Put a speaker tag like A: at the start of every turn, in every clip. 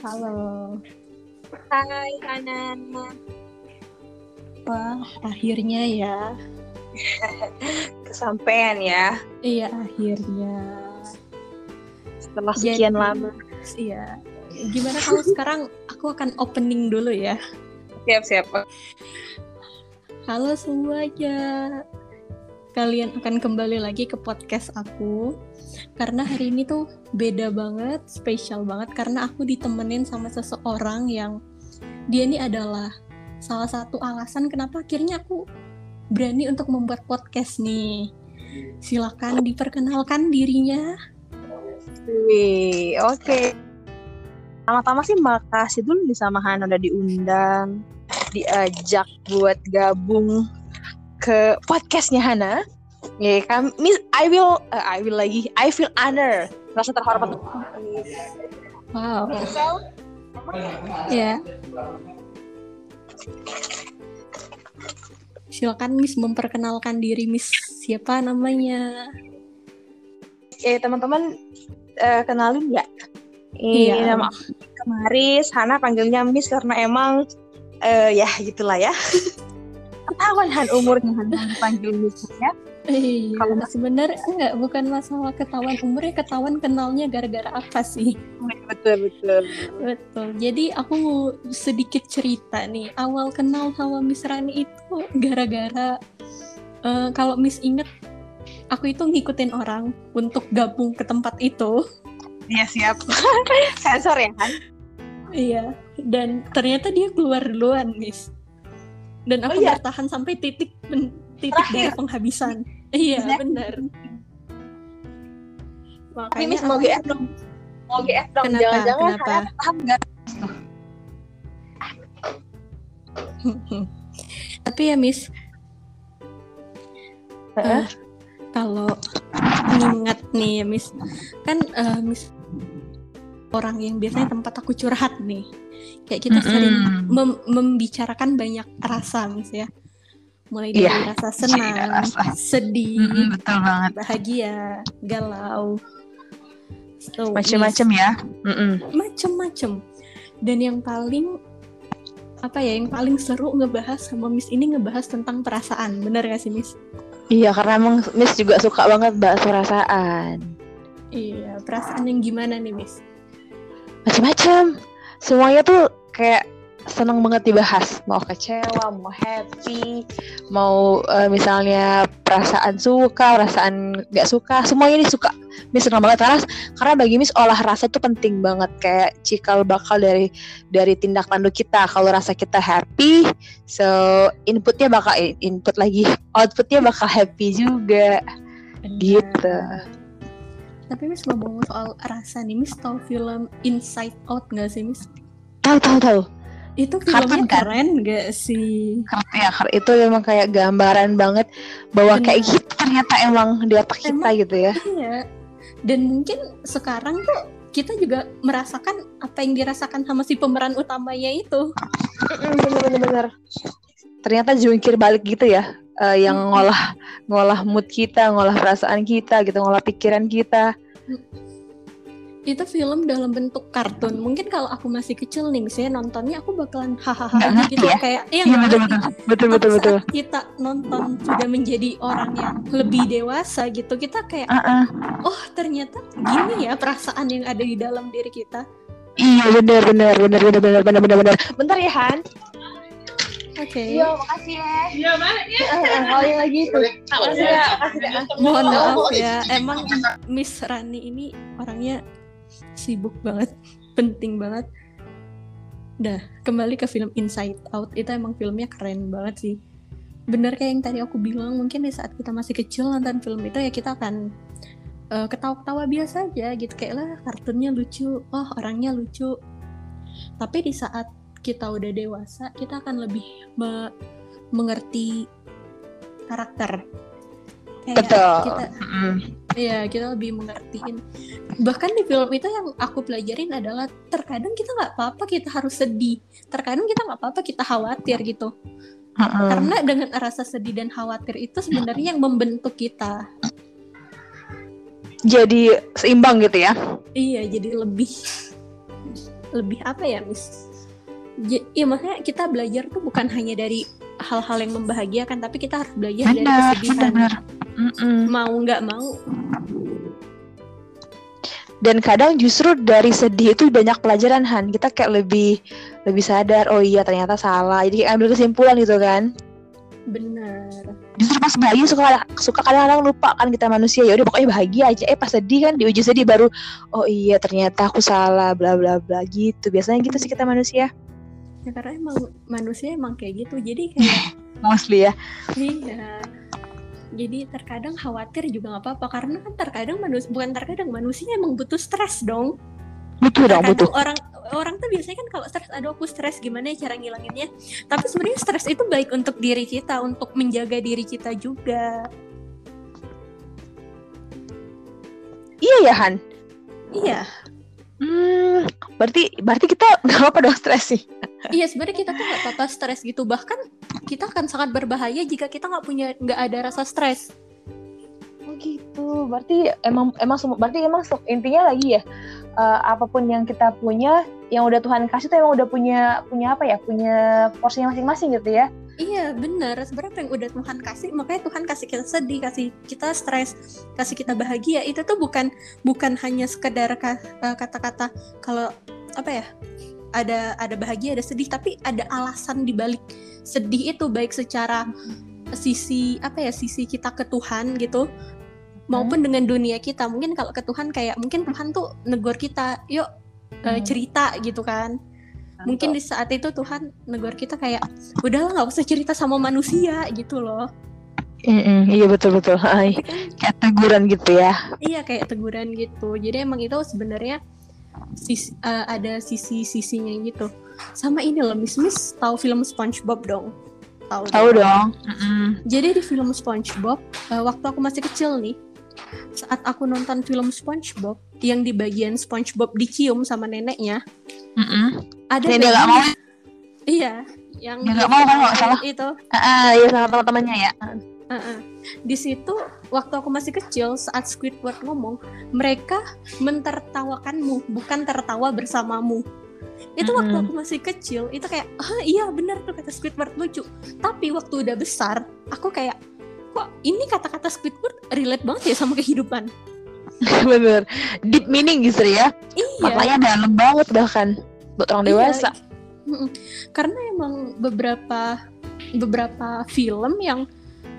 A: Halo.
B: Hai Hana.
A: Wah, akhirnya ya.
B: Kesampean ya.
A: Iya, akhirnya.
B: Setelah sekian
A: Jadi,
B: lama.
A: Iya. Gimana kalau sekarang aku akan opening dulu ya.
B: Siap-siap.
A: Halo semuanya. Kalian akan kembali lagi ke podcast aku. Karena hari ini tuh beda banget, spesial banget karena aku ditemenin sama seseorang yang dia ini adalah salah satu alasan kenapa akhirnya aku berani untuk membuat podcast nih. Silakan diperkenalkan dirinya.
B: Oke. Pertama-tama sih makasih dulu nih sama Hana udah diundang, diajak buat gabung ke podcastnya Hana. Ya kan, Miss, I will, uh, I will lagi, I feel honor, rasa terhormat.
A: Wow.
B: So,
A: Ya. Silakan Miss memperkenalkan diri Miss. Siapa namanya?
B: eh teman-teman eh, kenalin ya. Ini
A: Iya.
B: nama aku Kemaris, Hana panggilnya Miss karena emang eh, ya gitulah ya. Ketahuan Han umurnya Han panggil Miss ya.
A: Iya,
B: Kalau-
A: sebenarnya enggak bukan masalah ketahuan umurnya, ketahuan kenalnya gara-gara apa sih?
B: Betul betul.
A: Betul. Jadi aku mau sedikit cerita nih. Awal kenal sama Miss Rani itu gara-gara eh, kalau Miss inget aku itu ngikutin orang untuk gabung ke tempat itu.
B: Iya siap. Sensor ya Han.
A: Iya, dan ternyata dia keluar duluan, Miss. Dan aku
B: Oh, iya?
A: bertahan sampai titik pen- titik
B: Terakhir?
A: dari penghabisan. Iya, benar.
B: Tapi Miss
A: Makanya
B: mau
A: aku-
B: GF dong. Mau GF dong.
A: Kenapa?
B: Jangan-jangan
A: Kenapa?
B: Hana paham nggak?
A: Tapi ya, Miss,
B: Heeh.
A: kalau ingat nih ya, Miss, kan eh, Miss orang yang biasanya tempat aku curhat nih. Kayak kita sering
B: Mm-mm.
A: mem- membicarakan banyak rasa, Miss ya. Mulai dari
B: Iya,
A: rasa senang,
B: rasa.
A: sedih,
B: Mm-mm, betul banget.
A: bahagia, galau, So,
B: Macem-macem ya. Mm-mm.
A: Miss, macem-macem. Dan yang paling apa ya, yang paling seru ngebahas sama Miss ini ngebahas tentang perasaan, bener gak sih Miss?
B: Iya karena emang Miss juga suka banget bahas perasaan.
A: Iya, perasaan yang gimana nih Miss?
B: Macem-macem. Semuanya tuh kayak seneng banget dibahas. Mau kecewa, mau happy, mau eh, misalnya perasaan suka, perasaan gak suka, semuanya ini suka. Miss seneng banget karena karena bagi Miss olah rasa itu penting banget kayak cikal bakal dari dari tindak tanduk kita. Kalau rasa kita happy, so inputnya bakal input lagi, outputnya bakal happy juga.
A: Benar.
B: Gitu.
A: Tapi Miss ngomong soal rasa nih, Miss tahu film Inside Out gak sih Miss?
B: Tahu tahu tahu.
A: Itu
B: Kartun,
A: filmnya
B: kan?
A: keren gak sih?
B: Ya itu memang kayak gambaran banget bahwa
A: Benar.
B: kayak gitu ternyata emang di otak kita
A: Emang-
B: gitu ya.
A: Iya. Dan mungkin sekarang tuh kita juga merasakan apa yang dirasakan sama si pemeran utamanya itu.
B: Bener-bener. Ternyata jungkir balik gitu ya, eh, yang ngolah ngolah mood kita, ngolah perasaan kita, gitu, ngolah pikiran kita.
A: Itu film dalam bentuk kartun. Mungkin kalau aku masih kecil nih, misalnya nontonnya aku bakalan hahaha gitu
B: ya?
A: kayak iya
B: Iya
A: nggak
B: betul betul betul betul betul.
A: saat kita nonton sudah menjadi orang yang lebih dewasa gitu, kita kayak oh ternyata gini ya perasaan yang ada di dalam diri kita.
B: Iya bener bener bener bener bener bener bener bener. Bentar ya Han.
A: Oke.
B: Iya makasih ya. Iya mana ya. Kali lagi itu. Makasih ya. Makasih ya.
A: Mohon maaf ya, emang Miss Rani ini orangnya sibuk banget, penting banget. Dah, kembali ke film Inside Out. Itu emang filmnya keren banget sih. Bener kayak yang tadi aku bilang, mungkin di saat kita masih kecil nonton film itu ya kita akan eh, ketawa-ketawa biasa aja gitu. Kayak lah kartunnya lucu, oh orangnya lucu. Tapi di saat kita udah dewasa, kita akan lebih me- mengerti karakter. Kayak
B: Betul.
A: Kita,
B: Mm-mm.
A: Iya, kita lebih mengertiin. Bahkan di film itu yang aku pelajarin adalah terkadang kita nggak apa-apa kita harus sedih. Terkadang kita nggak apa-apa kita khawatir gitu.
B: Mm-mm.
A: Karena dengan rasa sedih dan khawatir itu sebenarnya yang membentuk kita.
B: Jadi seimbang gitu ya.
A: Iya, jadi lebih lebih apa ya Miss Iya maksudnya kita belajar tuh bukan hanya dari hal-hal yang membahagiakan tapi kita harus belajar dari
B: benar
A: kesedihan.
B: benar. Mm-mm.
A: mau nggak mau.
B: Dan kadang justru dari sedih itu banyak pelajaran Han. Kita kayak lebih lebih sadar oh iya ternyata salah. Jadi kayak ambil kesimpulan gitu kan.
A: Benar.
B: Justru pas bahagia suka suka kadang-kadang lupa kan kita manusia. Ya udah pokoknya bahagia aja. Eh pas sedih kan di ujung sedih baru oh iya ternyata aku salah bla bla bla gitu. Biasanya gitu sih kita manusia
A: ya karena emang manusia emang kayak gitu. Jadi kayak
B: mostly ya.
A: Iya. Jadi terkadang khawatir juga nggak apa-apa. Karena kan terkadang manusia bukan terkadang manusia emang butuh stres dong.
B: Butuh dong butuh.
A: orang orang tuh biasanya kan kalau stres aduh aku stres gimana ya cara ngilanginnya? Tapi sebenarnya stres itu baik untuk diri kita untuk menjaga diri kita juga.
B: Iya ya Han?
A: Iya.
B: Hmm berarti berarti kita nggak apa dong stres sih
A: iya sebenarnya kita tuh nggak apa-apa stres gitu. Bahkan kita akan sangat berbahaya jika kita nggak punya nggak ada rasa stres.
B: Oh gitu, berarti emang emang semua berarti emang intinya lagi ya eh, apa pun yang kita punya, yang udah Tuhan kasih tuh emang udah punya punya apa ya, punya porsinya masing-masing gitu ya.
A: Iya benar. Sebenarnya yang udah Tuhan kasih makanya Tuhan kasih kita sedih kasih kita stres kasih kita bahagia. Itu tuh bukan bukan hanya sekedar eh, kata-kata kalau apa ya ada ada bahagia ada sedih tapi ada alasan di balik sedih itu baik secara sisi apa ya sisi kita ke Tuhan gitu maupun dengan dunia kita. Mungkin kalau ke Tuhan kayak mungkin Tuhan tuh negor kita yuk eh,
B: Hmm.
A: cerita gitu kan. Mungkin di saat itu Tuhan negor kita kayak udahlah nggak usah cerita sama manusia gitu loh.
B: Mm-mm, iya betul betul,
A: kan
B: kayak teguran gitu ya.
A: iya kayak teguran gitu. Jadi emang itu sebenarnya sis- eh, ada sisi-sisinya gitu sama ini loh Miss Miss tahu film SpongeBob dong tahu
B: Tahu
A: dong.
B: dong. Mm-mm.
A: jadi di film SpongeBob eh, waktu aku masih kecil nih saat aku nonton film SpongeBob yang di bagian SpongeBob dicium sama neneknya
B: Mm-mm.
A: ada
B: Yang dia nggak mau,
A: iya yang
B: nggak mau kan, nggak salah.
A: itu
B: ah iya sama teman-temannya ya.
A: Heeh. Di situ waktu aku masih kecil saat Squidward ngomong, mereka mentertawakanmu, bukan tertawa bersamamu. Itu waktu aku masih kecil, itu kayak, ah iya benar tuh kata Squidward lucu. Tapi waktu udah besar, aku kayak, kok ini kata-kata Squidward relate banget ya sama kehidupan.
B: Bener. Deep meaning gitu ya.
A: Iya.
B: Maknanya dalam banget bahkan buat orang
A: Iya.
B: dewasa.
A: Karena emang beberapa beberapa film yang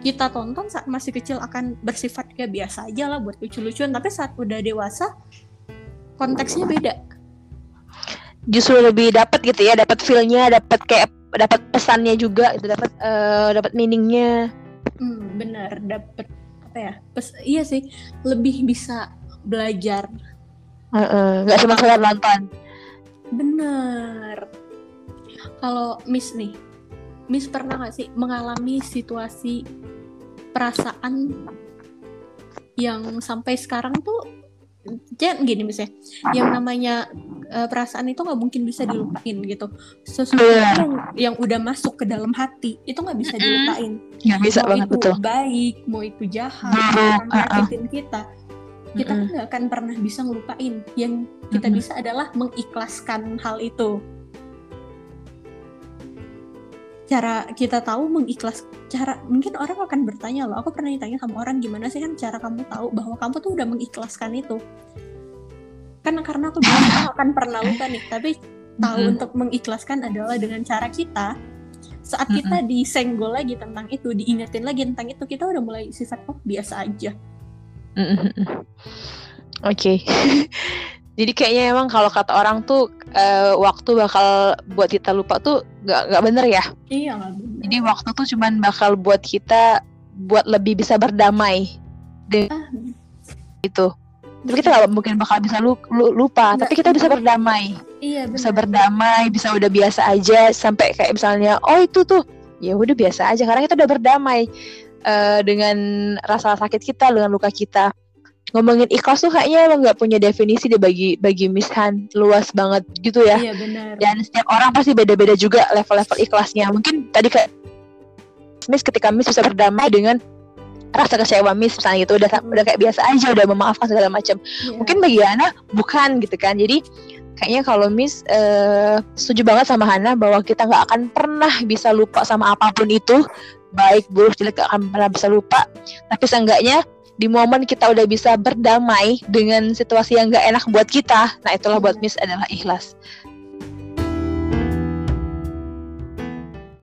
A: kita tonton saat masih kecil akan bersifat kayak biasa aja lah buat lucu-lucuan, tapi saat udah dewasa konteksnya beda.
B: Justru lebih dapat gitu ya, dapat feel-nya, dapat kayak dapat pesannya juga itu dapat eh, dapat meaningnya.
A: Hmm, bener dapet apa ya? Pes- iya sih, lebih bisa belajar.
B: Nggak cuma sekedar nonton.
A: Bener. Kalau Miss nih, Miss pernah gak sih mengalami situasi perasaan yang sampai sekarang tuh jangan gini Miss ya, yang namanya eh, perasaan itu nggak mungkin bisa dilupain gitu. Sesuatu
B: Bener.
A: yang, yang udah masuk ke dalam hati itu nggak bisa dilupain.
B: Nggak bisa
A: mau
B: banget
A: itu
B: betul.
A: baik, mau itu jahat, orang
B: uh-uh.
A: nyakitin kita, kita kan nggak akan pernah bisa ngelupain. Yang kita bisa adalah mengikhlaskan hal itu. Cara kita tahu mengikhlas, cara mungkin orang akan bertanya loh. Aku pernah ditanya sama orang gimana sih kan cara kamu tahu bahwa kamu tuh udah mengikhlaskan itu. Kan karena aku bilang aku akan pernah lupa nih, tapi tahu
B: Mm-mm.
A: untuk mengikhlaskan adalah dengan cara kita saat kita disenggol lagi tentang itu, diingetin lagi tentang itu, kita udah mulai sifat oh biasa aja.
B: Mm-mm. Oke. Jadi kayaknya emang kalau kata orang tuh eh, waktu bakal buat kita lupa tuh nggak nggak bener ya.
A: Iya bener.
B: Jadi waktu tuh cuman bakal buat kita buat lebih bisa berdamai
A: Ah,
B: gitu. Tapi kita nggak mungkin bakal bisa lu- lu- lupa,
A: Nggak.
B: tapi kita bisa berdamai,
A: iya benar.
B: bisa berdamai, bisa udah biasa aja sampai kayak misalnya, oh itu tuh, ya udah biasa aja karena kita udah berdamai eh, dengan rasa sakit kita, dengan luka kita. Ngomongin ikhlas tuh kayaknya emang nggak punya definisi deh bagi bagi Miss Han luas banget gitu ya.
A: Iya benar.
B: Dan setiap orang pasti beda-beda juga level-level ikhlasnya. Mungkin tadi kayak Miss ketika Miss bisa berdamai dengan rasa kecewa Miss misalnya gitu udah udah kayak biasa aja udah memaafkan segala macam
A: Iya.
B: mungkin bagi Ana bukan gitu kan jadi kayaknya kalau Miss uh, setuju banget sama Hana bahwa kita nggak akan pernah bisa lupa sama apa pun itu baik buruk jelek gak akan pernah bisa lupa tapi seenggaknya di momen kita udah bisa berdamai dengan situasi yang gak enak buat kita nah itulah buat Miss adalah ikhlas